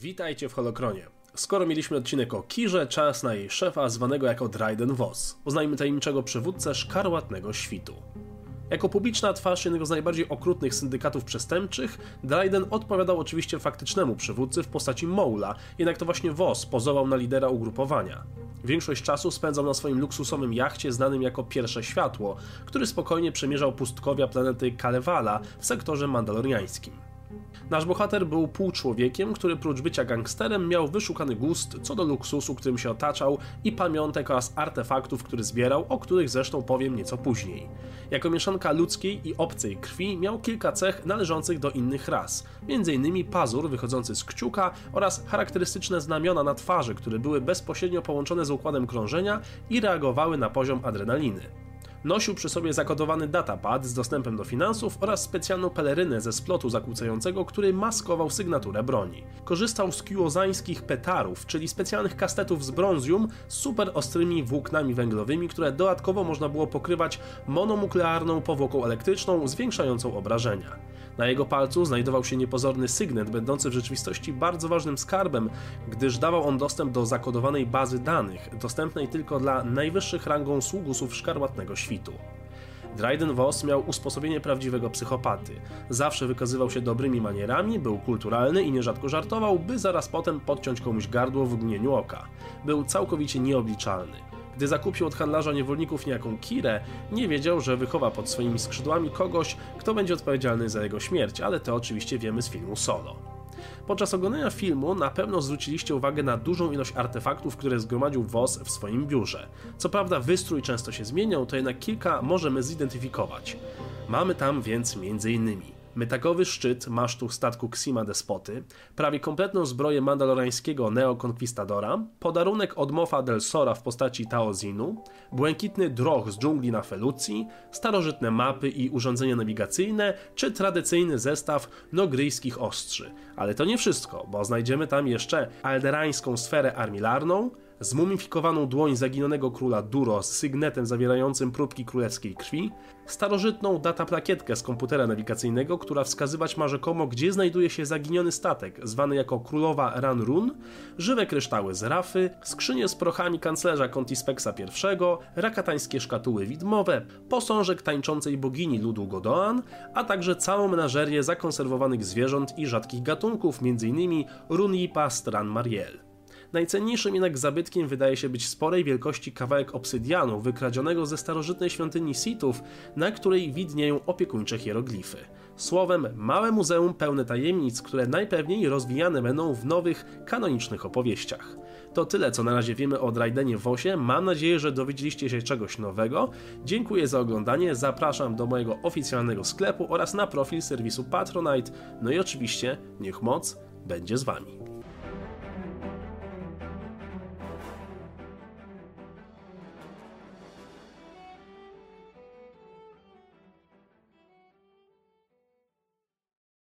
Witajcie w Holokronie. Skoro mieliśmy odcinek o Kirze, czas na jej szefa, zwanego jako Dryden Voss. Poznajmy tajemniczego przywódcę szkarłatnego świtu. Jako publiczna twarz jednego z najbardziej okrutnych syndykatów przestępczych, Dryden odpowiadał oczywiście faktycznemu przywódcy w postaci Moula, jednak to właśnie Voss pozował na lidera ugrupowania. Większość czasu spędzał na swoim luksusowym jachcie znanym jako Pierwsze Światło, który spokojnie przemierzał pustkowia planety Kalevala w sektorze mandaloriańskim. Nasz bohater był półczłowiekiem, który prócz bycia gangsterem miał wyszukany gust co do luksusu, którym się otaczał i pamiątek oraz artefaktów, które zbierał, o których zresztą powiem nieco później. Jako mieszanka ludzkiej i obcej krwi miał kilka cech należących do innych ras, m.in. pazur wychodzący z kciuka oraz charakterystyczne znamiona na twarzy, które były bezpośrednio połączone z układem krążenia i reagowały na poziom adrenaliny. Nosił przy sobie zakodowany datapad z dostępem do finansów oraz specjalną pelerynę ze splotu zakłócającego, który maskował sygnaturę broni. Korzystał z kiłozańskich petarów, czyli specjalnych kastetów z brązium z super ostrymi włóknami węglowymi, które dodatkowo można było pokrywać monomuklearną powłoką elektryczną zwiększającą obrażenia. Na jego palcu znajdował się niepozorny sygnet, będący w rzeczywistości bardzo ważnym skarbem, gdyż dawał on dostęp do zakodowanej bazy danych, dostępnej tylko dla najwyższych rangą sługusów szkarłatnego świtu. Dryden Voss miał usposobienie prawdziwego psychopaty. Zawsze wykazywał się dobrymi manierami, był kulturalny i nierzadko żartował, by zaraz potem podciąć komuś gardło w mgnieniu oka. Był całkowicie nieobliczalny. Gdy zakupił od handlarza niewolników niejaką Kirę, nie wiedział, że wychowa pod swoimi skrzydłami kogoś, kto będzie odpowiedzialny za jego śmierć, ale to oczywiście wiemy z filmu Solo. Podczas oglądania filmu na pewno zwróciliście uwagę na dużą ilość artefaktów, które zgromadził Voss w swoim biurze. Co prawda wystrój często się zmieniał, to jednak kilka możemy zidentyfikować. Mamy tam więc m.in. Metagowy szczyt masztu statku Xima Despoty, prawie kompletną zbroję mandalorańskiego Neokonkwistadora, podarunek od Mofa del Sora w postaci Taozinu, błękitny droch z dżungli na Felucji, starożytne mapy i urządzenia nawigacyjne, czy tradycyjny zestaw nogryjskich ostrzy. Ale to nie wszystko, bo znajdziemy tam jeszcze alderańską sferę armilarną, zmumifikowaną dłoń zaginionego króla Duro z sygnetem zawierającym próbki królewskiej krwi, starożytną dataplakietkę z komputera nawigacyjnego, która wskazywać ma rzekomo, gdzie znajduje się zaginiony statek, zwany jako Królowa Ranrun, żywe kryształy z rafy, skrzynie z prochami kanclerza Contispexa I, rakatańskie szkatuły widmowe, posążek tańczącej bogini ludu Godoan, a także całą menażerię zakonserwowanych zwierząt i rzadkich gatunków, m.in. Runipa Stran Mariel. Najcenniejszym jednak zabytkiem wydaje się być sporej wielkości kawałek obsydianu wykradzionego ze starożytnej świątyni Sithów, na której widnieją opiekuńcze hieroglify. Słowem, małe muzeum pełne tajemnic, które najpewniej rozwijane będą w nowych, kanonicznych opowieściach. To tyle, co na razie wiemy o Drajdenie Wosie. Mam nadzieję, że dowiedzieliście się czegoś nowego. Dziękuję za oglądanie, zapraszam do mojego oficjalnego sklepu oraz na profil serwisu Patronite. No i oczywiście, niech moc będzie z Wami.